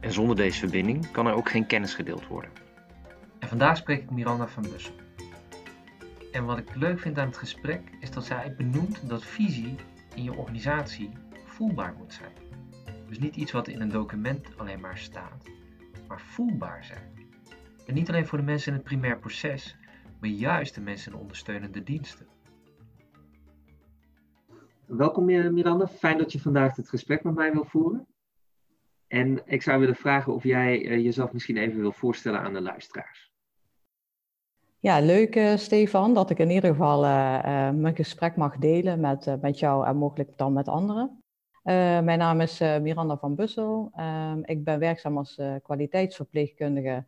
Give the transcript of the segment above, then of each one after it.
En zonder deze verbinding kan er ook geen kennis gedeeld worden. En vandaag spreek ik Miranda van Bussel. En wat ik leuk vind aan het gesprek is dat zij benoemt dat visie in je organisatie voelbaar moet zijn. Dus niet iets wat in een document alleen maar staat, maar voelbaar zijn. En niet alleen voor de mensen in het primair proces, maar juist de mensen in ondersteunende diensten. Welkom Miranda, fijn dat je vandaag het gesprek met mij wil voeren. En ik zou willen vragen of jij uh, jezelf misschien even wil voorstellen aan de luisteraars. Ja, leuk uh, Stefan, dat ik in ieder geval uh, mijn gesprek mag delen met, met jou en mogelijk dan met anderen. mijn naam is Miranda van Bussel. Ehm, ik ben werkzaam als kwaliteitsverpleegkundige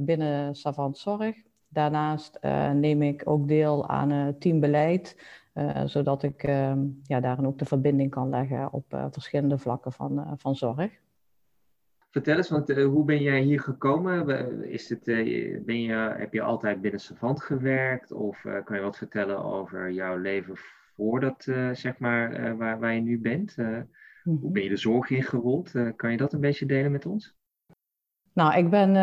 binnen Savant Zorg. Daarnaast neem ik ook deel aan teambeleid, zodat ik ehm, ja, daarin ook de verbinding kan leggen op verschillende vlakken van, van zorg. Vertel eens, want uh, hoe ben jij hier gekomen? Is het, uh, ben je, heb je altijd binnen Savant gewerkt? Of uh, kan je wat vertellen over jouw leven voordat, zeg maar, waar, waar je nu bent? Hoe mhm. ben je de zorg ingerold? kan je dat een beetje delen met ons? Nou, ik ben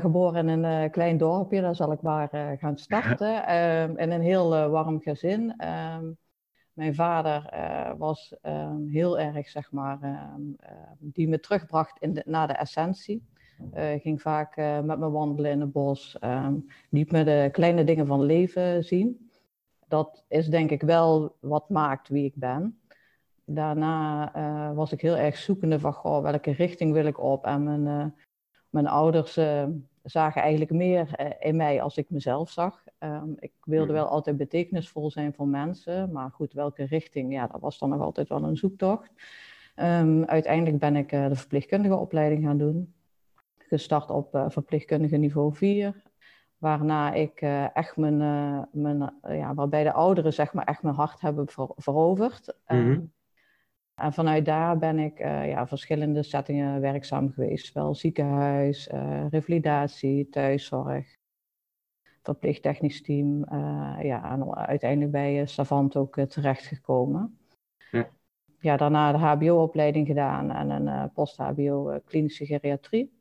geboren in een klein dorpje, daar zal ik maar gaan starten. Ehm, in een heel warm gezin. Ehm, mijn vader uh, was um, heel erg, zeg maar, um, uh, die me terugbracht in de, naar de essentie. Uh, ging vaak met me wandelen in het bos, um, me de kleine dingen van leven zien. Dat is denk ik wel wat maakt wie ik ben. Daarna was ik heel erg zoekende van, goh, welke richting wil ik op? En mijn, mijn ouders zagen eigenlijk meer in mij als ik mezelf zag. Um, ik wilde mhm. wel altijd betekenisvol zijn voor mensen, maar goed, welke richting, ja, dat was dan nog altijd wel een zoektocht. Um, uiteindelijk ben ik uh, de verpleegkundige opleiding gaan doen, gestart op uh, verpleegkundige niveau 4, waarna ik uh, echt mijn, mijn ja, waarbij de ouderen zeg maar echt mijn hart hebben ver veroverd. Um, en vanuit daar ben ik ja, verschillende settingen werkzaam geweest, wel ziekenhuis, revalidatie, thuiszorg verplicht technisch team. Uh, ja, en uiteindelijk bij uh, Savant ook uh, terechtgekomen. Ja. ja, daarna de HBO-opleiding gedaan en een post-HBO klinische geriatrie.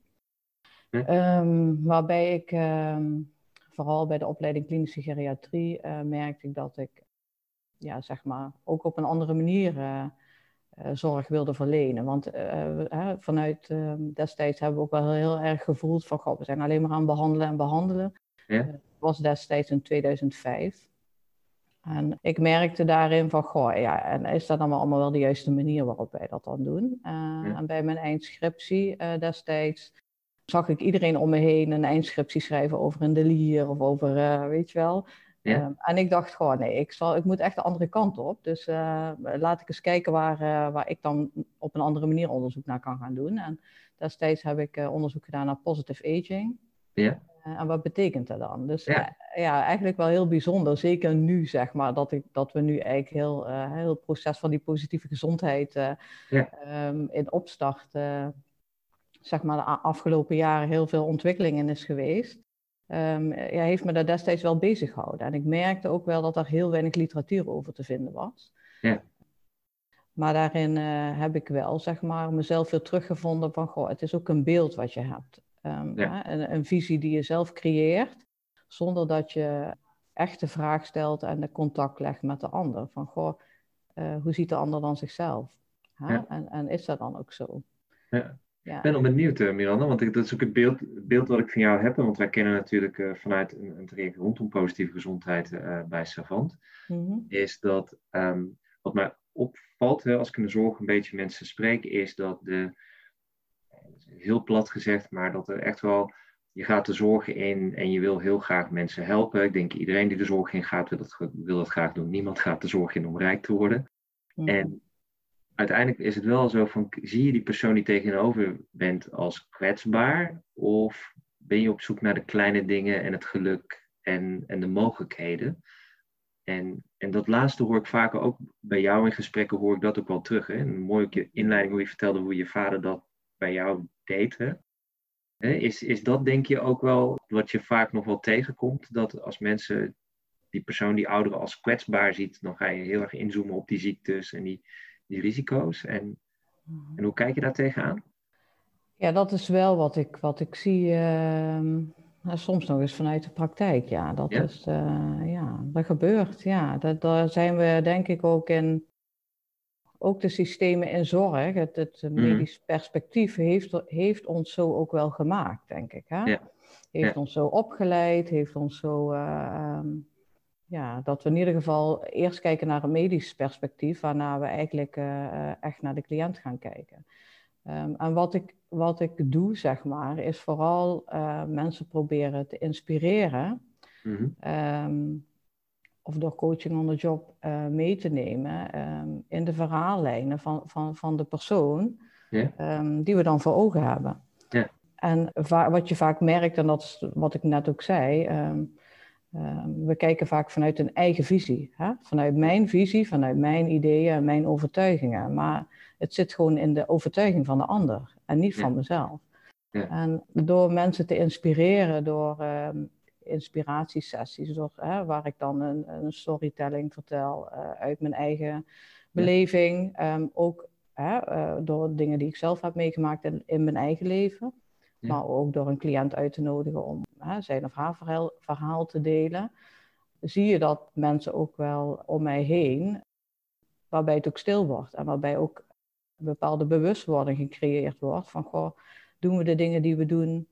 Ja. Um, waarbij ik um, vooral bij de opleiding klinische geriatrie merkte ik dat ik ja, zeg maar, ook op een andere manier zorg wilde verlenen. Want vanuit ehm, destijds hebben we ook wel heel erg gevoeld van, goh, we zijn alleen maar aan behandelen en behandelen. Ja was destijds in 2005. En ik merkte daarin van, goh, ja, en is dat dan allemaal wel de juiste manier waarop wij dat dan doen? En bij mijn eindscriptie destijds zag ik iedereen om me heen een eindscriptie schrijven over een delier of over, weet je wel. Ja. Ehm, en ik dacht gewoon, nee, ik, zal, ik moet echt de andere kant op. Dus laat ik eens kijken waar, waar ik dan op een andere manier onderzoek naar kan gaan doen. En destijds heb ik onderzoek gedaan naar positive aging. Ja. Eh, en wat betekent dat dan? Dus ja. Eh, ja. eigenlijk wel heel bijzonder. Zeker nu, zeg maar, dat, ik, dat we nu eigenlijk heel, heel het proces van die positieve gezondheid ja. um, in opstart, zeg maar, de afgelopen jaren heel veel ontwikkeling in is geweest. Um, ja, heeft me daar destijds wel bezig gehouden. En ik merkte ook wel dat er heel weinig literatuur over te vinden was. Ja. Maar daarin heb ik wel, zeg maar, mezelf weer teruggevonden van, goh, het is ook een beeld wat je hebt. Um, een, een, visie die je zelf creëert, zonder dat je echt de vraag stelt en de contact legt met de ander. Van, goh, uh, hoe ziet de ander dan zichzelf? Ja. En, en, is dat dan ook zo? Ja. Ik ben al benieuwd, uh, Miranda, want ik, dat is ook het beeld, beeld wat ik van jou heb. Want wij kennen natuurlijk uh, vanuit een, een traject rondom positieve gezondheid bij Savant. Mm -hmm. Is dat, um, wat mij opvalt, hè, als ik in de zorg een beetje mensen spreek, is dat de heel plat gezegd, maar dat er echt wel, je gaat de zorg in en je wil heel graag mensen helpen. Ik denk iedereen die de zorg in gaat, wil dat, wil dat graag doen. Niemand gaat de zorg in om rijk te worden. En uiteindelijk is het wel zo van, zie je die persoon die tegenover bent als kwetsbaar? Of ben je op zoek naar de kleine dingen en het geluk en, en de mogelijkheden? En, en dat laatste hoor ik vaker ook bij jou in gesprekken, hoor ik dat ook wel terug. Hè? Een mooie inleiding hoe je vertelde hoe je vader dat bij jou deed. Hè? Is, is dat denk je ook wel wat je vaak nog wel tegenkomt? Dat als mensen die persoon, die ouderen als kwetsbaar ziet, dan ga je heel erg inzoomen op die ziektes en die, die risico's. En, en hoe kijk je daar tegenaan? Ja, dat is wel wat ik, wat ik zie. Ehm, soms nog eens vanuit de praktijk. Ja, dat is. Uh, ja, dat gebeurt. Ja, dat, daar zijn we denk ik ook in. Ook de systemen in zorg, het, het mhm. medisch perspectief heeft, heeft ons zo ook wel gemaakt, denk ik. Hè? Ja. Heeft ons zo opgeleid, heeft ons zo. Uh, um, ja, dat we in ieder geval eerst kijken naar een medisch perspectief, waarna we eigenlijk uh, echt naar de cliënt gaan kijken. Um, en wat ik, wat ik doe, zeg maar, is vooral uh, mensen proberen te inspireren. Mm -hmm. of door coaching on the job uh, mee te nemen um, in de verhaallijnen van, van, van de persoon yeah. die we dan voor ogen hebben. Yeah. En wat je vaak merkt, en dat is wat ik net ook zei, we kijken vaak vanuit een eigen visie. Hè? Vanuit mijn visie, vanuit mijn ideeën en mijn overtuigingen. Maar het zit gewoon in de overtuiging van de ander en niet van mezelf. Ja. En door mensen te inspireren, door um, inspiratiesessies, door, hè, waar ik dan een, een storytelling vertel uh, uit mijn eigen beleving, um, ook hè, uh, door dingen die ik zelf heb meegemaakt in, in mijn eigen leven, maar ook door een cliënt uit te nodigen om hè, zijn of haar verhaal, verhaal te delen, zie je dat mensen ook wel om mij heen, waarbij het ook stil wordt en waarbij ook een bepaalde bewustwording gecreëerd wordt van, goh, doen we de dingen die we doen,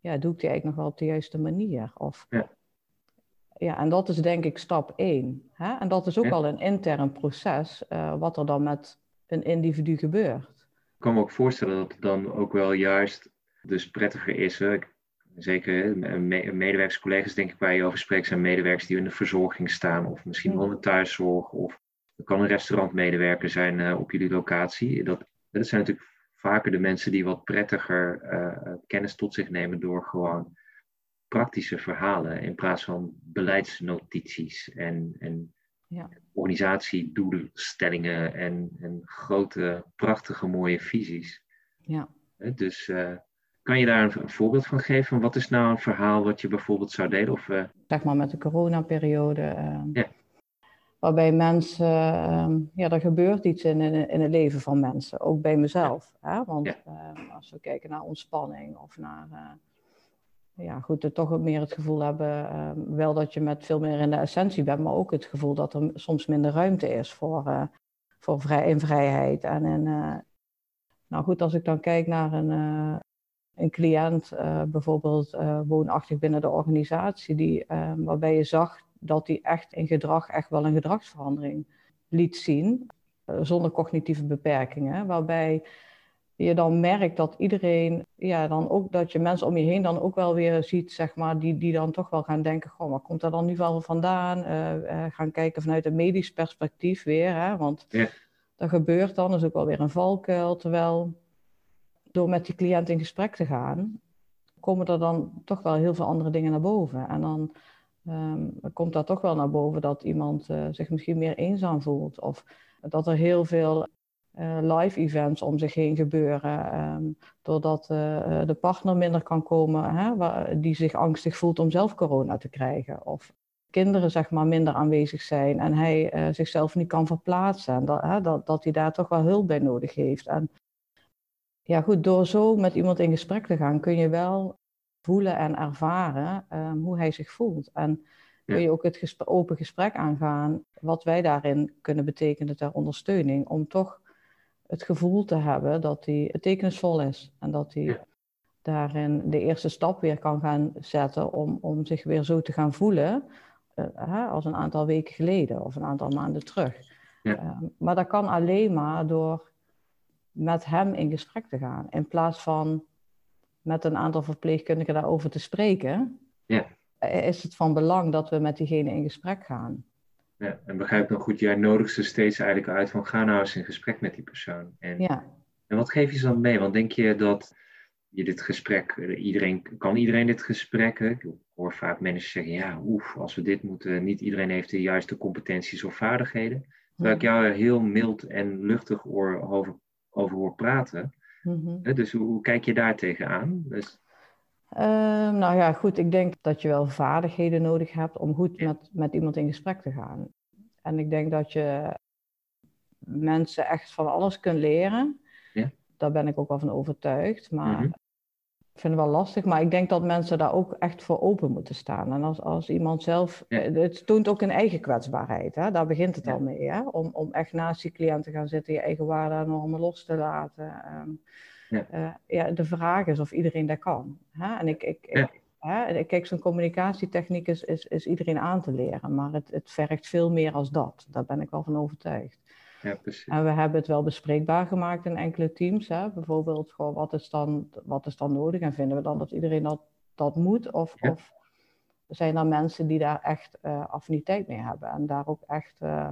ja, doe ik die eigenlijk nog wel op de juiste manier? Of, ja. ja en dat is denk ik stap één. Hè? En dat is ook al een intern proces, uh, wat er dan met een individu gebeurt. Ik kan me ook voorstellen dat het dan ook wel juist dus prettiger is. Hè? Zeker medewerkers, collega's denk ik waar je over spreekt, zijn medewerkers die in de verzorging staan, of misschien wel in de thuiszorg, of er kan een restaurantmedewerker zijn uh, op jullie locatie. Dat, dat zijn natuurlijk vaker de mensen die wat prettiger uh, kennis tot zich nemen door gewoon praktische verhalen in plaats van beleidsnotities en, en ja. organisatiedoelstellingen en, en grote, prachtige, mooie visies. Ja. Dus uh, kan je daar een, voorbeeld van geven? Wat is nou een verhaal wat je bijvoorbeeld zou delen? Of, uh... Zeg maar met de coronaperiode. Uh, ja waarbij mensen, ehm, ja, er gebeurt iets in, in, in, het leven van mensen, ook bij mezelf. Hè? Want ehm, als we kijken naar ontspanning of naar, uh, ja goed, er toch meer het gevoel hebben, ehm, wel dat je met veel meer in de essentie bent, maar ook het gevoel dat er soms minder ruimte is voor, uh, voor vrij, in vrijheid. En in, uh, nou goed, als ik dan kijk naar een, een cliënt, bijvoorbeeld woonachtig binnen de organisatie, die, waarbij je zag dat hij echt in gedrag echt wel een gedragsverandering liet zien, eh, zonder cognitieve beperkingen, waarbij je dan merkt dat iedereen, ja, dan ook dat je mensen om je heen dan ook wel weer ziet, zeg maar, die, die dan toch wel gaan denken, goh, waar komt dat dan nu wel vandaan? Uh, gaan kijken vanuit een medisch perspectief weer, hè, want ja. dat gebeurt dan, is ook wel weer een valkuil, terwijl door met die cliënt in gesprek te gaan, komen er dan toch wel heel veel andere dingen naar boven. En dan um, komt daar toch wel naar boven dat iemand uh, zich misschien meer eenzaam voelt. Of dat er heel veel uh, live events om zich heen gebeuren. Um, doordat uh, de partner minder kan komen hè, die zich angstig voelt om zelf corona te krijgen. Of kinderen zeg maar minder aanwezig zijn en hij zichzelf niet kan verplaatsen. En dat, hè, dat, dat hij daar toch wel hulp bij nodig heeft. Ja goed, door zo met iemand in gesprek te gaan kun je wel voelen en ervaren um, hoe hij zich voelt. En kun je ook het open gesprek aangaan, wat wij daarin kunnen betekenen ter ondersteuning, om toch het gevoel te hebben dat hij betekenisvol is en dat hij daarin de eerste stap weer kan gaan zetten om, om zich weer zo te gaan voelen uh, als een aantal weken geleden of een aantal maanden terug. Ja. Uh, maar dat kan alleen maar door met hem in gesprek te gaan, in plaats van met een aantal verpleegkundigen daarover te spreken, ja. is het van belang dat we met diegene in gesprek gaan. Ja, en begrijp nog goed, jij nodigt ze steeds eigenlijk uit van ga nou eens in gesprek met die persoon. En, ja. en wat geef je ze dan mee? Want denk je dat je dit gesprek, iedereen, kan iedereen dit gesprek? Ik hoor vaak mensen zeggen, ja, oef, als we dit moeten, niet iedereen heeft de juiste competenties of vaardigheden. Terwijl ik jou heel mild en luchtig over, over hoor praten. Mhm. Dus hoe, hoe, kijk je daar tegenaan? Dus... Ehm, nou ja, goed, ik denk dat je wel vaardigheden nodig hebt om goed met, met iemand in gesprek te gaan. En ik denk dat je mensen echt van alles kunt leren. Ja. Daar ben ik ook wel van overtuigd. Maar mhm. Ik vind het wel lastig. Maar ik denk dat mensen daar ook echt voor open moeten staan. En als, als iemand zelf. Het toont ook een eigen kwetsbaarheid. Hè? Daar begint het al mee. Hè? Om, om echt naast die cliënt te gaan zitten, je eigen waarden los te laten. Ehm, ja. Uh, ja, de vraag is of iedereen dat kan. Hè? En ik, ik, ik hè? kijk, zo'n communicatietechniek is, is, is iedereen aan te leren, maar het, het vergt veel meer als dat. Daar ben ik wel van overtuigd. Ja, precies. En we hebben het wel bespreekbaar gemaakt in enkele teams. Hè? Bijvoorbeeld, gewoon, wat, is dan, wat is dan nodig? En vinden we dan dat iedereen dat, dat moet? Of, of zijn er mensen die daar echt uh, affiniteit mee hebben en daar ook echt uh,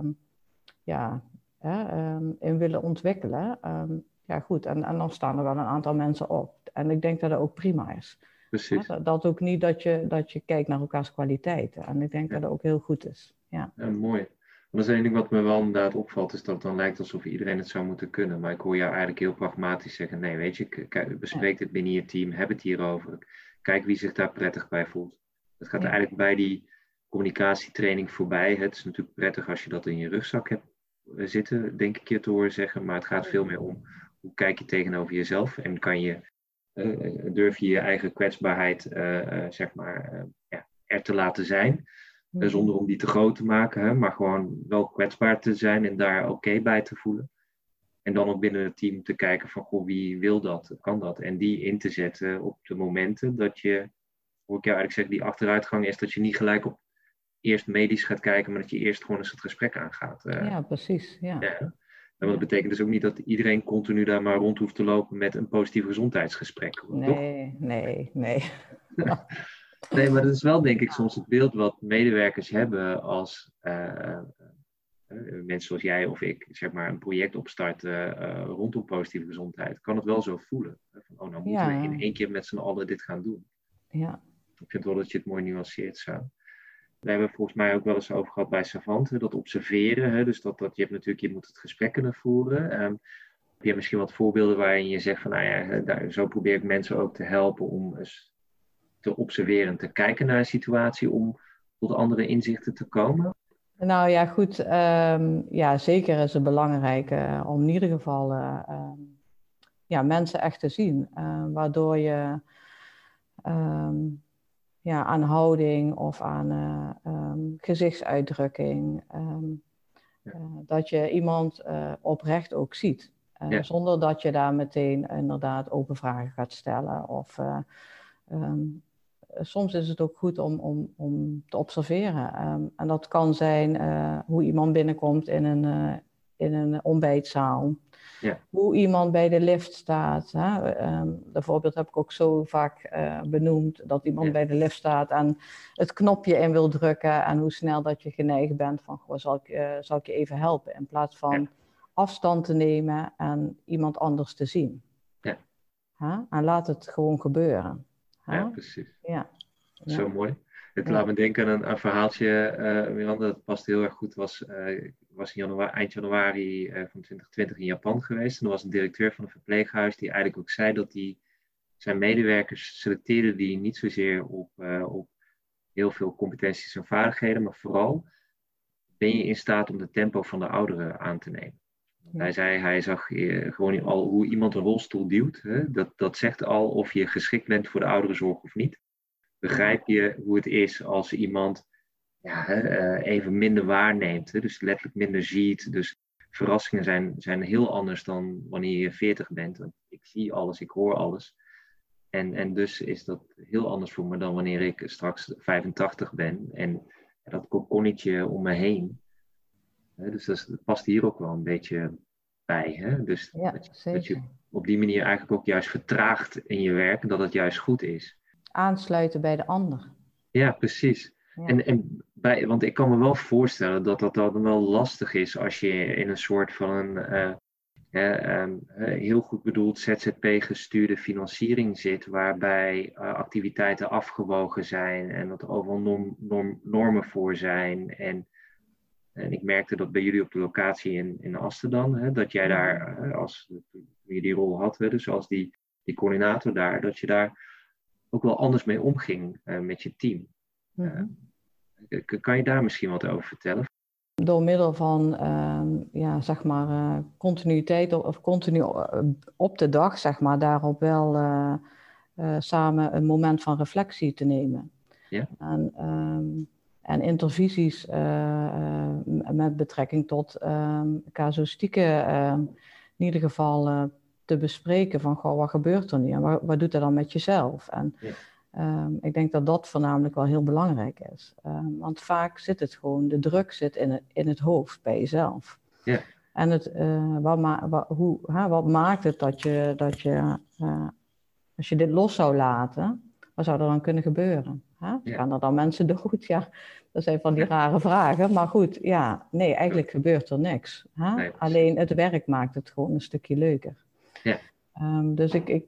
ja, hè, um, in willen ontwikkelen? Um, ja, goed. En, en dan staan er wel een aantal mensen op. En ik denk dat dat ook prima is. Precies. Ja, dat, ook niet dat je, dat je kijkt naar elkaars kwaliteiten. En ik denk dat dat ook heel goed is. Ja, ja mooi. Dat is één ding wat me wel inderdaad opvalt, is dat het dan lijkt alsof iedereen het zou moeten kunnen. Maar ik hoor jou eigenlijk heel pragmatisch zeggen, nee, weet je, bespreek het binnen je team, heb het hierover. Kijk wie zich daar prettig bij voelt. Dat gaat eigenlijk bij die communicatietraining voorbij. Het is natuurlijk prettig als je dat in je rugzak hebt eh, zitten, denk ik je te horen zeggen. Maar het gaat veel meer om hoe kijk je tegenover jezelf en kan je, uh, durf je je eigen kwetsbaarheid uh, zeg maar, ja, er te laten zijn. Mhm. zonder om die te groot te maken, hè, maar gewoon wel kwetsbaar te zijn en daar oké bij te voelen. En dan ook binnen het team te kijken van, goh, wie wil dat, kan dat? En die in te zetten op de momenten dat je, hoe ik jou eigenlijk zeg, die achteruitgang is dat je niet gelijk op eerst medisch gaat kijken, maar dat je eerst gewoon eens het gesprek aangaat. ja, precies. Ja. ja. En dat betekent dus ook niet dat iedereen continu daar maar rond hoeft te lopen met een positief gezondheidsgesprek. Nee, nee, nee. nee, maar dat is wel denk ik soms het beeld wat medewerkers hebben als uh, uh, mensen zoals jij of ik, zeg maar, een project opstarten uh, rondom positieve gezondheid. Kan het wel zo voelen. Van, oh, nou moeten we in één keer met z'n allen dit gaan doen. Ja. Ik vind wel dat je het mooi nuanceert zo. We hebben volgens mij ook wel eens over gehad bij Savant, dat observeren. Hè, dus dat, dat je hebt natuurlijk, je moet het gesprek kunnen voeren. Um, heb je misschien wat voorbeelden waarin je zegt van, nou ja, daar, zo probeer ik mensen ook te helpen om eens te observeren, te kijken naar een situatie, om tot andere inzichten te komen? Nou ja, goed. Um, ja, zeker is het belangrijk uh, om in ieder geval uh, ja, mensen echt te zien. Uh, waardoor je um, ja, aan houding of aan gezichtsuitdrukking. Ja. dat je iemand oprecht ook ziet. Ja. Zonder dat je daar meteen inderdaad open vragen gaat stellen. Of soms is het ook goed om, om, om te observeren. en dat kan zijn hoe iemand binnenkomt in een, in een ontbijtzaal. Ja. Hoe iemand bij de lift staat. Hè? Um, voorbeeld heb ik ook zo vaak uh, benoemd. Dat iemand bij de lift staat en het knopje in wil drukken. En hoe snel dat je geneigd bent van, goh, zal ik, uh, zal ik je even helpen? In plaats van ja. afstand te nemen en iemand anders te zien. Ja. Huh? En laat het gewoon gebeuren. Ja, precies. Ja. Zo mooi. Het laat me denken aan een, verhaaltje, uh, Miranda, dat past heel erg goed. Was, uh, was in januari, eind januari uh, van 2020 in Japan geweest. En er was een directeur van een verpleeghuis die eigenlijk ook zei dat hij zijn medewerkers selecteerde die niet zozeer op, op heel veel competenties en vaardigheden, maar vooral ben je in staat om de tempo van de ouderen aan te nemen. Hij zei, hij zag gewoon al hoe iemand een rolstoel duwt. Hè? Dat, dat zegt al of je geschikt bent voor de ouderenzorg of niet begrijp je hoe het is als iemand ja, uh, even minder waarneemt. Hè? Dus letterlijk minder ziet. Dus verrassingen zijn, zijn heel anders dan wanneer je 40 bent. Want ik zie alles, ik hoor alles. En, en dus is dat heel anders voor me dan wanneer ik straks 85 ben. En dat kokonnetje om me heen. Dus dat, past hier ook wel een beetje bij. Hè? Dus ja, dat, dat, je op die manier eigenlijk ook juist vertraagt in je werk. Dat het juist goed is aansluiten bij de ander. Ja, precies. En, en bij, want ik kan me wel voorstellen dat dat dan wel lastig is als je in een soort van een, uh, Ehm, heel goed bedoeld ZZP-gestuurde financiering zit, waarbij uh, activiteiten afgewogen zijn en dat er overal norm, norm, normen voor zijn. En, en ik merkte dat bij jullie op de locatie in, in Asten dan, hè, dat jij daar, uh, als je die rol had, hè, dus als die, die coördinator daar, dat je daar ook wel anders mee omging uh, met je team. Mm kan je daar misschien wat over vertellen? door middel van ehm, ja, zeg maar, continuïteit of continu eh, op de dag, zeg maar, daarop wel samen een moment van reflectie te nemen. Ja. En, um, en intervisies met betrekking tot um, casuïstieke, in ieder geval te bespreken van, goh, wat gebeurt er nu en wat, wat doet dat dan met jezelf? En, ja. Um, ik denk dat dat voornamelijk wel heel belangrijk is. Um, want vaak zit het gewoon, de druk zit in het, in het hoofd bij jezelf. Ja. En het, uh, wat, ma wat, hoe, hè, wat maakt het dat je, dat je uh, als je dit los zou laten, wat zou er dan kunnen gebeuren? Hè? Ja. Gaan er dan mensen dood? Ja, dat zijn van die rare vragen. Maar goed, ja, nee, eigenlijk gebeurt er niks. Hè? Nee, Alleen het werk maakt het gewoon een stukje leuker. Ja. Um, dus ik, ik,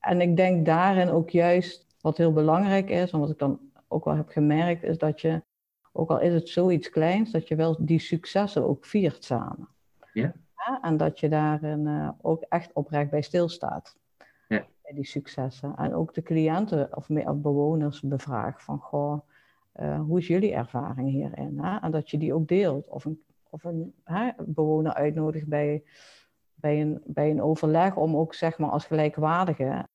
en ik denk daarin ook juist wat heel belangrijk is, en wat ik dan ook wel heb gemerkt, is dat je, ook al is het zoiets kleins, dat je wel die successen ook viert samen. Ja. en dat je daarin uh, ook echt oprecht bij stilstaat. Ja. Bij die successen. En ook de cliënten of, of bewoners bevraagt van, goh, uh, hoe is jullie ervaring hierin? Hè? En dat je die ook deelt. Of een, of een hè, bewoner uitnodigt bij, bij, een, bij een overleg om ook zeg maar als gelijkwaardige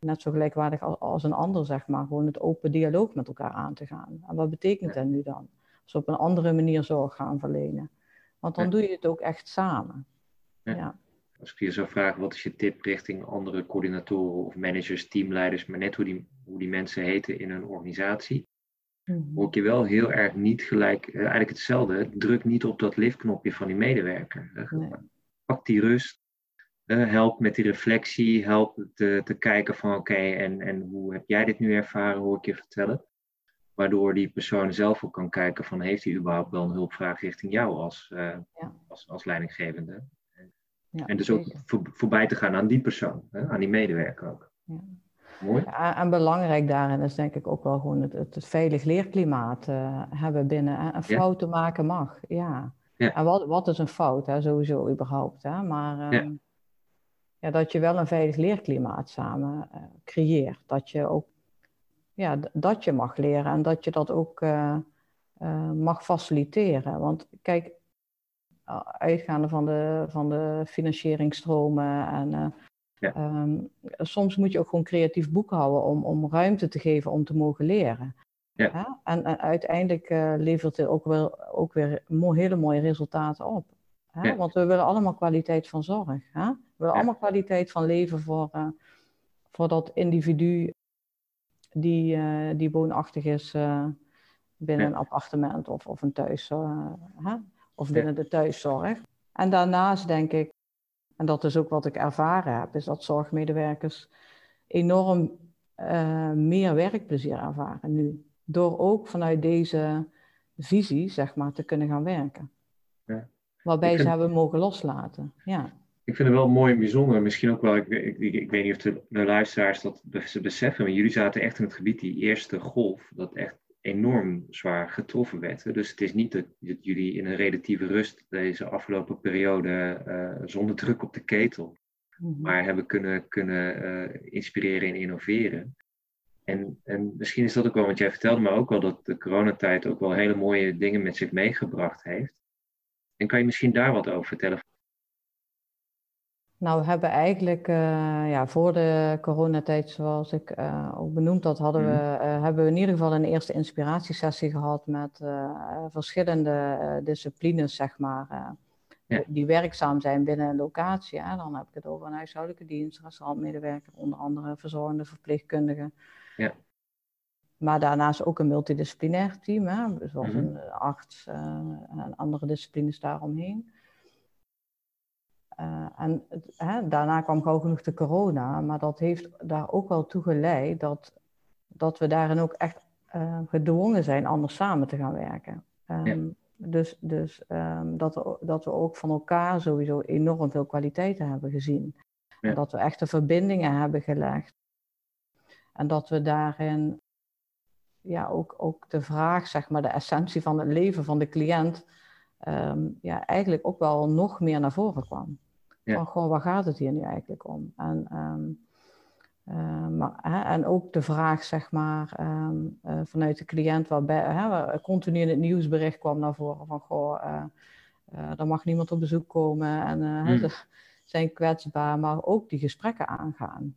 net zo gelijkwaardig als een ander, zeg maar, gewoon het open dialoog met elkaar aan te gaan. En wat betekent dat nu dan? Als we op een andere manier zorg gaan verlenen. Want dan doe je het ook echt samen. Ja. Als ik je zou vragen, wat is je tip richting andere coördinatoren of managers, teamleiders, maar net hoe die, hoe die mensen heten in een organisatie, mm hoor ik je wel heel erg niet gelijk, eh, eigenlijk hetzelfde, druk niet op dat liftknopje van die medewerker. Nee. Pak die rust, help met die reflectie, help te, te kijken van oké, en, en hoe heb jij dit nu ervaren, hoor ik je vertellen. Waardoor die persoon zelf ook kan kijken van heeft hij überhaupt wel een hulpvraag richting jou als, uh, ja. als, als leidinggevende. Ja, en dus ook voor, voorbij te gaan aan die persoon, hè, aan die medewerker ook. Ja. Mooi. Ja, en belangrijk daarin is denk ik ook wel gewoon het, het, veilig leerklimaat uh, hebben binnen. Een fout te maken mag, ja. En wat, wat is een fout, hè, sowieso überhaupt. Hè? Maar um, ja, dat je wel een veilig leerklimaat samen uh, creëert. Dat je ook ja, dat je mag leren en dat je dat ook uh, mag faciliteren. Want kijk, uitgaande van de, van de financieringstromen en ja. um, soms moet je ook gewoon creatief boekhouden om, om ruimte te geven om te mogen leren. Ja. ja? En, en, uiteindelijk levert het ook, wel, ook weer hele mooie resultaten op. Hè? Want we willen allemaal kwaliteit van zorg. Hè? We willen allemaal kwaliteit van leven voor, uh, voor dat individu die, uh, die woonachtig is binnen een appartement of, of een thuis, hè? Of binnen de thuiszorg. En daarnaast denk ik, en dat is ook wat ik ervaren heb, is dat zorgmedewerkers enorm meer werkplezier ervaren nu. Door ook vanuit deze visie, zeg maar, te kunnen gaan werken. Ja. Waarbij ze hebben mogen loslaten. Ja. Ik vind het wel mooi en bijzonder. Misschien ook wel, ik, ik, ik, weet niet of de, de luisteraars dat ze beseffen, maar jullie zaten echt in het gebied, die eerste golf, dat echt enorm zwaar getroffen werd. Dus het is niet dat, jullie in een relatieve rust deze afgelopen periode uh, zonder druk op de ketel, mhm. maar hebben kunnen, kunnen uh, inspireren en innoveren. En, en misschien is dat ook wel, want jij vertelde me ook wel dat de coronatijd ook wel hele mooie dingen met zich meegebracht heeft. En kan je misschien daar wat over vertellen? Nou, we hebben eigenlijk uh, ja, voor de coronatijd, zoals ik uh, ook benoemd had, hadden we, uh, hebben we in ieder geval een eerste inspiratiesessie gehad met verschillende disciplines, zeg maar, ja. die werkzaam zijn binnen een locatie. Hè. Dan heb ik het over een huishoudelijke dienst, restaurantmedewerker, onder andere verzorgende verpleegkundigen. Ja. Maar daarnaast ook een multidisciplinair team, hè, zoals mhm. een arts en andere disciplines daaromheen. Uh, en hè, daarna kwam gauw genoeg de corona, maar dat heeft daar ook wel toe geleid dat, dat we daarin ook echt uh, gedwongen zijn anders samen te gaan werken. Um, dus dus ehm, dat, we, dat we ook van elkaar sowieso enorm veel kwaliteiten hebben gezien. En dat we echte verbindingen hebben gelegd. En dat we daarin ja, ook, ook de vraag, zeg maar, de essentie van het leven van de cliënt, ehm, ja, eigenlijk ook wel nog meer naar voren kwam. Van gewoon, waar gaat het hier nu eigenlijk om? En, ehm, eh, maar, hè, en ook de vraag, zeg maar, ehm, eh, vanuit de cliënt, waarbij hè, continu in het nieuwsbericht kwam naar voren van, goh, uh, er mag niemand op bezoek komen en mm. ze zijn kwetsbaar, maar ook die gesprekken aangaan.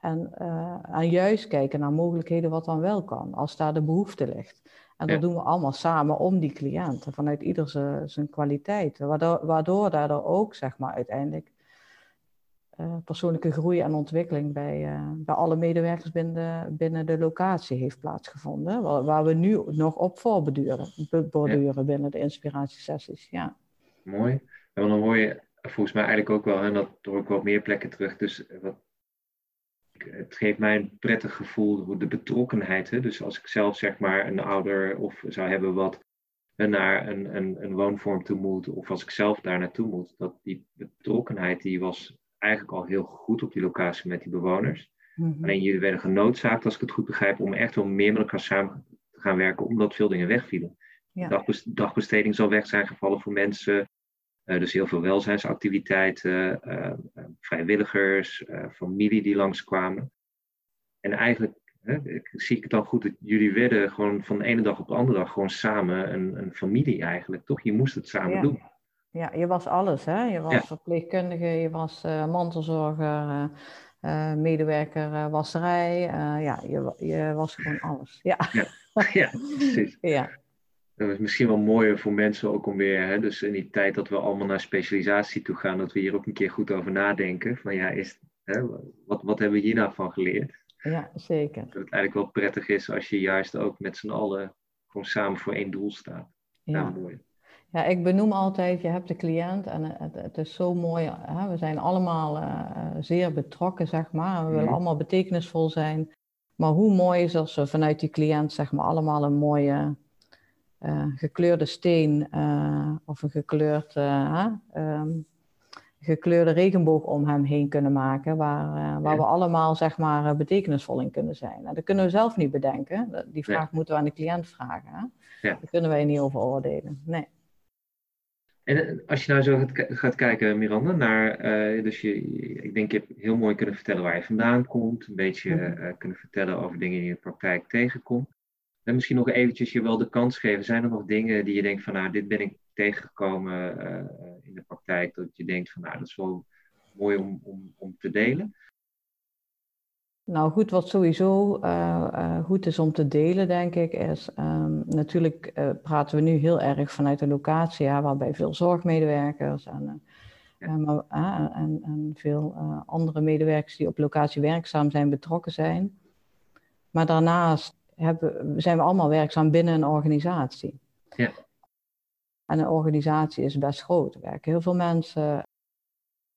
En, en juist kijken naar mogelijkheden wat dan wel kan, als daar de behoefte ligt. En dat doen we allemaal samen om die cliënten, vanuit ieder zijn, kwaliteit. Waardoor, waardoor daardoor ook, zeg maar, uiteindelijk uh, persoonlijke groei en ontwikkeling bij, uh, bij alle medewerkers binnen, binnen de locatie heeft plaatsgevonden. Waar, waar we nu nog op voorborduren borduren binnen de inspiratiesessies. Ja. Mooi. En dan hoor je volgens mij eigenlijk ook wel, en dat hoor ik wel meer plekken terug, dus wat, het geeft mij een prettig gevoel, de betrokkenheid. Hè? Dus als ik zelf zeg maar een ouder of zou hebben wat naar een, een, een woonvorm toe moet, of als ik zelf daar naartoe moet, dat die betrokkenheid die was eigenlijk al heel goed op die locatie met die bewoners. Mm Alleen jullie werden genoodzaakt, als ik het goed begrijp, om echt wel meer met elkaar samen te gaan werken, omdat veel dingen wegvielen. Ja. dagbesteding zal weg zijn gevallen voor mensen. Uh, dus heel veel welzijnsactiviteiten, uh, vrijwilligers, familie die langskwamen. En eigenlijk hè, zie ik het dan goed dat jullie werden gewoon van de ene dag op de andere dag gewoon samen een, een familie eigenlijk, toch? Je moest het samen doen. Ja, je was alles, hè? Je was verpleegkundige, je was uh, mantelzorger, uh, medewerker wasserij. ja, je, je was gewoon alles. Ja, ja. ja precies. Ja. Dat is misschien wel mooier voor mensen ook om weer, hè, dus in die tijd dat we allemaal naar specialisatie toe gaan, dat we hier ook een keer goed over nadenken. Van ja, is, hè, wat, wat hebben we hier nou van geleerd? Ja, zeker. Dat het eigenlijk wel prettig is als je juist ook met z'n allen gewoon samen voor één doel staat. Ja, mooi. Ja, ik benoem altijd, je hebt de cliënt en het, het is zo mooi. Hè? We zijn allemaal uh, zeer betrokken, zeg maar. We willen mhm. allemaal betekenisvol zijn. Maar hoe mooi is als we vanuit die cliënt, zeg maar, allemaal een mooie gekleurde steen of een gekleurd, um, gekleurde regenboog om hem heen kunnen maken, waar, waar we allemaal, zeg maar, betekenisvol in kunnen zijn. Nou, dat kunnen we zelf niet bedenken. Die vraag moeten we aan de cliënt vragen. Hè? Ja. Daar kunnen wij niet over oordelen. Nee. En eh, als je nou zo gaat, gaat kijken, Miranda, naar, uh, dus je, ik denk je hebt heel mooi kunnen vertellen waar je vandaan komt, een beetje uh, kunnen vertellen over dingen die je in de praktijk tegenkomt. En misschien nog eventjes je wel de kans geven, zijn er nog dingen die je denkt van, nou, dit ben ik tegengekomen uh, in de praktijk, dat je denkt van, nou, dat is wel mooi om, om, om te delen? Nou goed, wat sowieso uh, uh, goed is om te delen, denk ik, is um, natuurlijk uh, praten we nu heel erg vanuit de locatie, ja, waarbij veel zorgmedewerkers en, en veel andere medewerkers die op locatie werkzaam zijn, betrokken zijn. Maar daarnaast hebben, zijn we allemaal werkzaam binnen een organisatie. Ja. En een organisatie is best groot. Er werken heel veel mensen.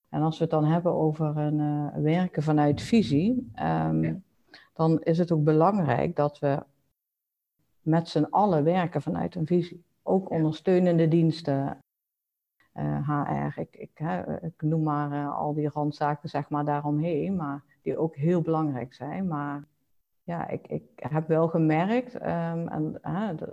En als we het dan hebben over een uh, werken vanuit visie, um, dan is het ook belangrijk dat we met z'n allen werken vanuit een visie. Ook ondersteunende diensten, uh, eh, HR, ik, ik, ik, noem maar uh, al die randzaken zeg maar daaromheen, maar die ook heel belangrijk zijn. Maar ja, ik, ik heb wel gemerkt, um, en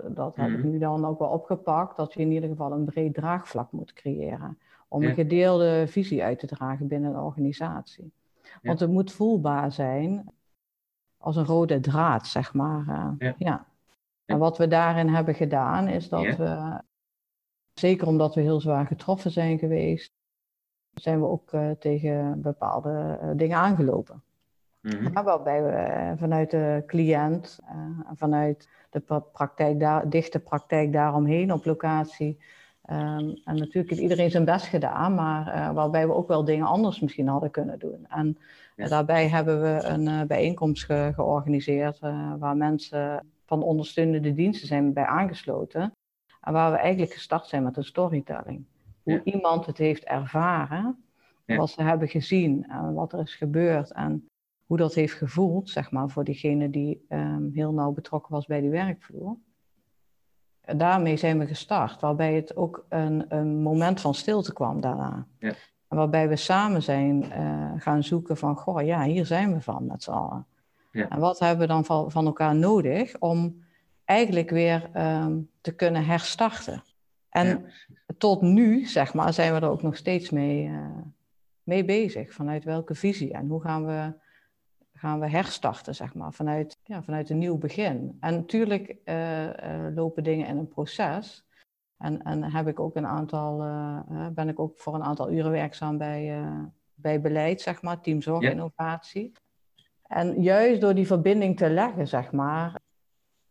dat heb ik mhm. nu dan ook wel opgepakt, dat je in ieder geval een breed draagvlak moet creëren om een gedeelde visie uit te dragen binnen een organisatie. Want het moet voelbaar zijn als een rode draad, zeg maar. Uh, ja. En wat we daarin hebben gedaan, is dat we, zeker omdat we heel zwaar getroffen zijn geweest, zijn we ook uh, tegen bepaalde uh, dingen aangelopen. Mm -hmm. waarbij we vanuit de cliënt, vanuit de praktijk daar, dichte praktijk daaromheen op locatie, Um, en natuurlijk heeft iedereen zijn best gedaan, maar uh, waarbij we ook wel dingen anders misschien hadden kunnen doen. En daarbij hebben we een uh, bijeenkomst ge georganiseerd uh, waar mensen van ondersteunende diensten zijn bij aangesloten. En waar we eigenlijk gestart zijn met een storytelling. Hoe iemand het heeft ervaren, wat ze hebben gezien en wat er is gebeurd en hoe dat heeft gevoeld, zeg maar, voor diegene die um, heel nauw betrokken was bij die werkvloer. daarmee zijn we gestart, waarbij het ook een, een moment van stilte kwam daarna. Ja. En waarbij we samen zijn eh, gaan zoeken van, goh, ja, hier zijn we van met z'n allen. Ja. En wat hebben we dan van, van elkaar nodig om eigenlijk weer ehm, te kunnen herstarten? En Ja, tot nu, zeg maar, zijn we er ook nog steeds mee, eh, mee bezig. Vanuit welke visie en hoe gaan we, gaan we herstarten, zeg maar, vanuit, ja, vanuit een nieuw begin. En natuurlijk eh, eh, lopen dingen in een proces. En, en heb ik ook een aantal, eh, ben ik ook voor een aantal uren werkzaam bij, bij beleid, zeg maar, team zorg Ja. innovatie. En juist door die verbinding te leggen, zeg maar,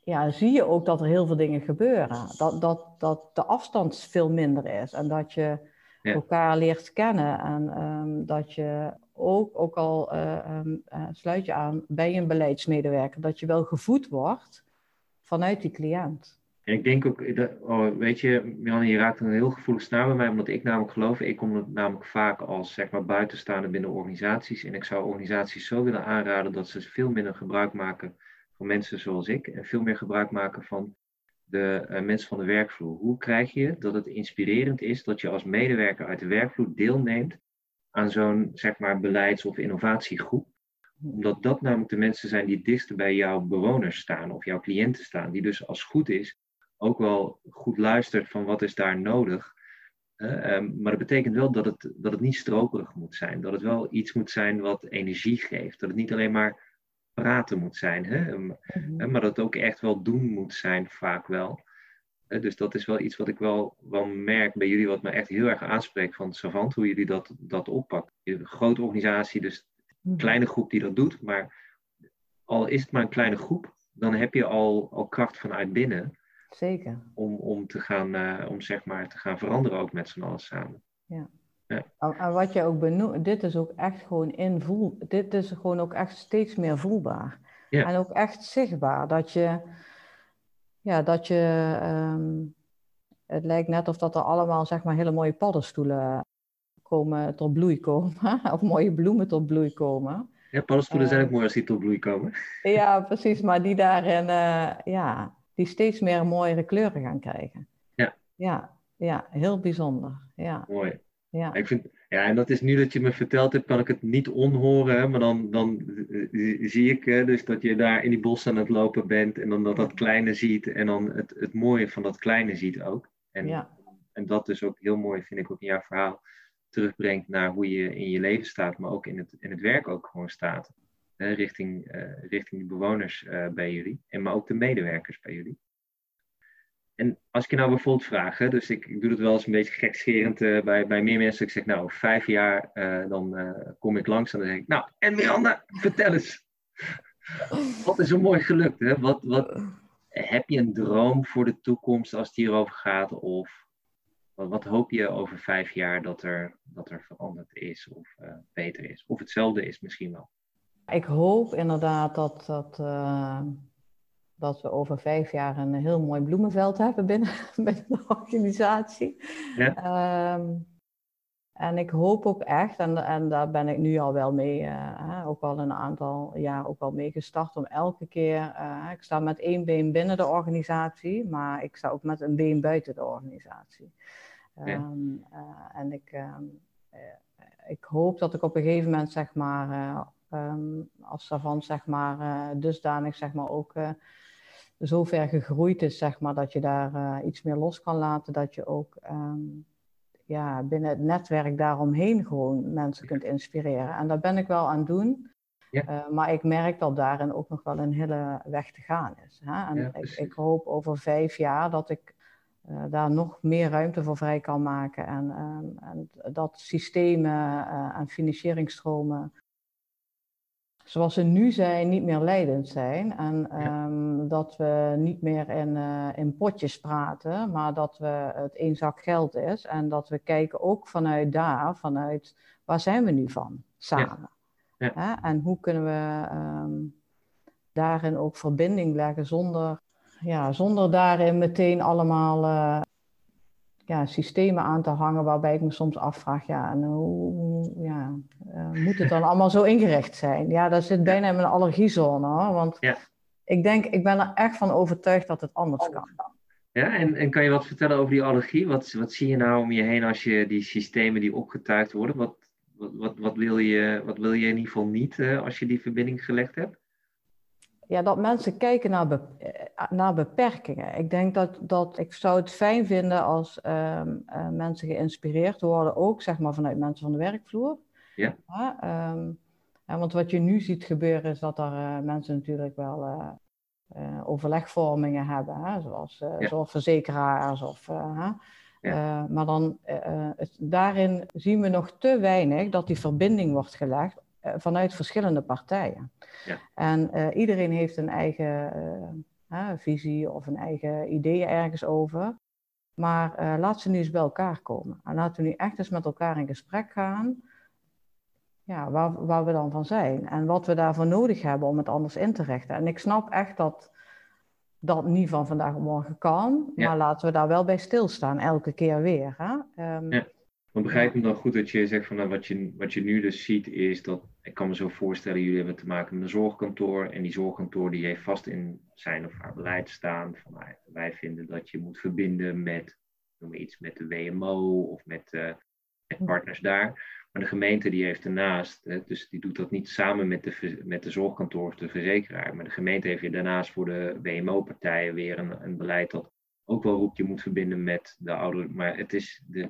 ja, zie je ook dat er heel veel dingen gebeuren. Dat, dat, dat de afstand veel minder is en dat je Ja. elkaar leert kennen. En ehm, dat je ook, ook al eh, ehm, eh, sluit je aan bij een beleidsmedewerker, dat je wel gevoed wordt vanuit die cliënt. En ik denk ook, dat, oh, weet je, Milan, je raakt een heel gevoelig snaar bij mij, omdat ik namelijk geloof, ik kom namelijk vaak als zeg maar buitenstaander binnen organisaties. En ik zou organisaties zo willen aanraden dat ze veel minder gebruik maken van mensen zoals ik en veel meer gebruik maken van de eh, mensen van de werkvloer. Hoe krijg je dat het inspirerend is dat je als medewerker uit de werkvloer deelneemt aan zo'n zeg maar beleids- of innovatiegroep? Omdat dat namelijk de mensen zijn die het dichtst bij jouw bewoners staan of jouw cliënten staan. Die dus als goed is ook wel goed luistert van wat is daar nodig. Eh, ehm, maar dat betekent wel dat het, dat het niet stroperig moet zijn. Dat het wel iets moet zijn wat energie geeft. Dat het niet alleen maar praten moet zijn. Hè? Ehm, hè, maar dat het ook echt wel doen moet zijn, vaak wel. Dus dat is wel iets wat ik wel, wel merk bij jullie, wat me echt heel erg aanspreekt van Savant, hoe jullie dat, dat oppakken. Je hebt een grote organisatie, dus Mhm. kleine groep die dat doet, maar al is het maar een kleine groep, dan heb je al, al kracht vanuit binnen Zeker. om, om, te gaan, eh, om zeg maar te gaan veranderen ook met z'n allen samen. En, en wat je ook benoemt, dit is ook echt gewoon invoel. Dit is gewoon ook echt steeds meer voelbaar. Ja. En ook echt zichtbaar. Dat je, ja, dat je, ehm, het lijkt net of dat er allemaal zeg maar hele mooie paddenstoelen komen tot bloei komen. of mooie bloemen tot bloei komen. Ja, paddenstoelen zijn Eh. ook mooi als die tot bloei komen. Ja, precies. Maar die daarin, eh, ja, die steeds meer mooiere kleuren gaan krijgen. Ja. Ja, ja heel bijzonder. Ja, Mooi. ja. Ik vind, ja, en dat is nu dat je me verteld hebt, kan ik het niet onhoren. Hè, maar dan, dan eh, zie ik hè, dus dat je daar in die bossen aan het lopen bent. En dan dat dat kleine ziet. En dan het, het mooie van dat kleine ziet ook. En, Ja. en dat dus ook heel mooi, vind ik ook in jouw verhaal, terugbrengt naar hoe je in je leven staat. Maar ook in het, in het werk ook gewoon staat. Hè, richting, eh, richting de bewoners eh, bij jullie. En maar ook de medewerkers bij jullie. En als ik je nou bijvoorbeeld vraag, hè, dus ik, doe het wel eens een beetje gekscherend eh, bij, bij meer mensen. Ik zeg, nou, vijf jaar, eh, dan eh, kom ik langs en dan zeg ik, nou, en Miranda, vertel eens. Wat is zo mooi gelukt, hè? Wat, wat, heb je een droom voor de toekomst als het hierover gaat? Of wat, wat hoop je over vijf jaar dat er, dat er veranderd is of beter is? Of hetzelfde is misschien wel. Ik hoop inderdaad dat, dat, dat we over vijf jaar een heel mooi bloemenveld hebben binnen, binnen de organisatie. Ja. Ehm, en ik hoop ook echt, en, en daar ben ik nu al wel mee, eh, ook al een aantal jaar ook al mee gestart, om elke keer, eh, ik sta met één been binnen de organisatie, maar ik sta ook met een been buiten de organisatie. Ja. Ehm, eh, en ik, ehm, eh, ik hoop dat ik op een gegeven moment, zeg maar, als savant, zeg maar, dusdanig, zeg maar, ook zover gegroeid is, zeg maar, dat je daar eh, iets meer los kan laten, dat je ook ehm, ja, binnen het netwerk daaromheen gewoon mensen kunt inspireren. En dat ben ik wel aan het doen. Ja. Eh, maar ik merk dat daarin ook nog wel een hele weg te gaan is. Hè? En Ja, ik, ik hoop over vijf jaar dat ik eh, daar nog meer ruimte voor vrij kan maken. En, ehm, en dat systemen en financieringsstromen zoals ze nu zijn, niet meer leidend zijn. En ehm, dat we niet meer in, eh, in potjes praten, maar dat we het één zak geld is. En dat we kijken ook vanuit daar, vanuit waar zijn we nu van, samen. Ja. Hè? En hoe kunnen we ehm, daarin ook verbinding leggen zonder, ja, zonder daarin meteen allemaal eh, ja, systemen aan te hangen waarbij ik me soms afvraag, ja, en hoe, ja, eh, moet het dan allemaal zo ingericht zijn? Ja, dat zit bijna in mijn allergiezone hoor, want Ja. ik denk, ik ben er echt van overtuigd dat het anders kan. Ja, en, en kan je wat vertellen over die allergie? Wat, wat zie je nou om je heen als je die systemen die opgetuigd worden? Wat, wat, wat, wat, wil, je, wat wil je in ieder geval niet uh, als je die verbinding gelegd hebt? Ja, dat mensen kijken naar, be eh, naar beperkingen. Ik denk dat, dat ik zou het fijn vinden als um, uh, mensen geïnspireerd worden, ook zeg maar vanuit mensen van de werkvloer. Ja. ja um, want wat je nu ziet gebeuren is dat er uh, mensen natuurlijk wel uh, overlegvormingen hebben, hè? Zoals, ja. zoals verzekeraars. Of, ja. maar dan, het, daarin zien we nog te weinig dat die verbinding wordt gelegd vanuit verschillende partijen. Ja. En iedereen heeft een eigen visie of een eigen ideeën ergens over. Maar laat ze nu eens bij elkaar komen. En laten we nu echt eens met elkaar in gesprek gaan ja, waar, waar we dan van zijn en wat we daarvoor nodig hebben om het anders in te richten. En ik snap echt dat dat niet van vandaag op morgen kan, ja. maar laten we daar wel bij stilstaan, elke keer weer. Hè? Um, ja. Maar begrijp me dan goed dat je zegt van nou, wat, je, wat je nu dus ziet is dat, ik kan me zo voorstellen, jullie hebben te maken met een zorgkantoor en die zorgkantoor die heeft vast in zijn of haar beleid staan van nou, wij vinden dat je moet verbinden met, noem maar iets, met de WMO of met, uh, met partners daar. Maar de gemeente die heeft ernaast, hè, dus die doet dat niet samen met de, met de zorgkantoor of de verzekeraar. Maar de gemeente heeft weer daarnaast voor de WMO-partijen weer een, een beleid dat ook wel roept, je moet verbinden met de ouderen. Maar het is, de,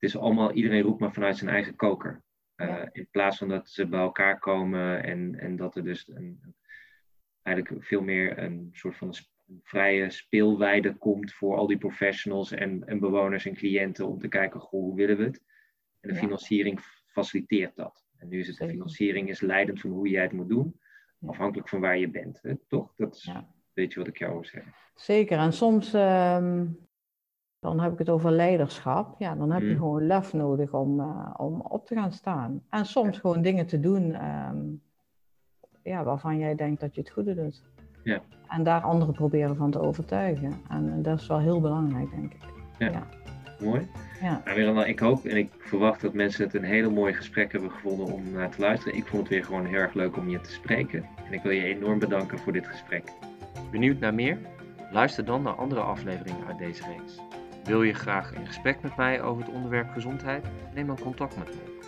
het is allemaal, iedereen roept maar vanuit zijn eigen koker. Uh, in plaats van dat ze bij elkaar komen en, en dat er dus een, eigenlijk veel meer een soort van een vrije speelweide komt voor al die professionals en, en bewoners en cliënten om te kijken, goh, hoe willen we het? En de ja. financiering faciliteert dat. En nu is het de financiering is leidend van hoe jij het moet doen, afhankelijk van waar je bent. Hè? Toch? Dat is ja. weet je wat ik jou wil zeggen. Zeker. En soms, um, dan heb ik het over leiderschap. Ja, dan heb je mm. gewoon lef nodig om, uh, om op te gaan staan. En soms ja. gewoon dingen te doen um, ja, waarvan jij denkt dat je het goede doet. Ja. En daar anderen proberen van te overtuigen. En dat is wel heel belangrijk, denk ik. ja. Mooi. Ja. Nou, ik hoop en ik verwacht dat mensen het een hele mooi gesprek hebben gevonden om naar te luisteren. Ik vond het weer gewoon heel erg leuk om je te spreken. En ik wil je enorm bedanken voor dit gesprek. Benieuwd naar meer? Luister dan naar andere afleveringen uit deze reeks. Wil je graag in gesprek met mij over het onderwerp gezondheid? Neem dan contact met me.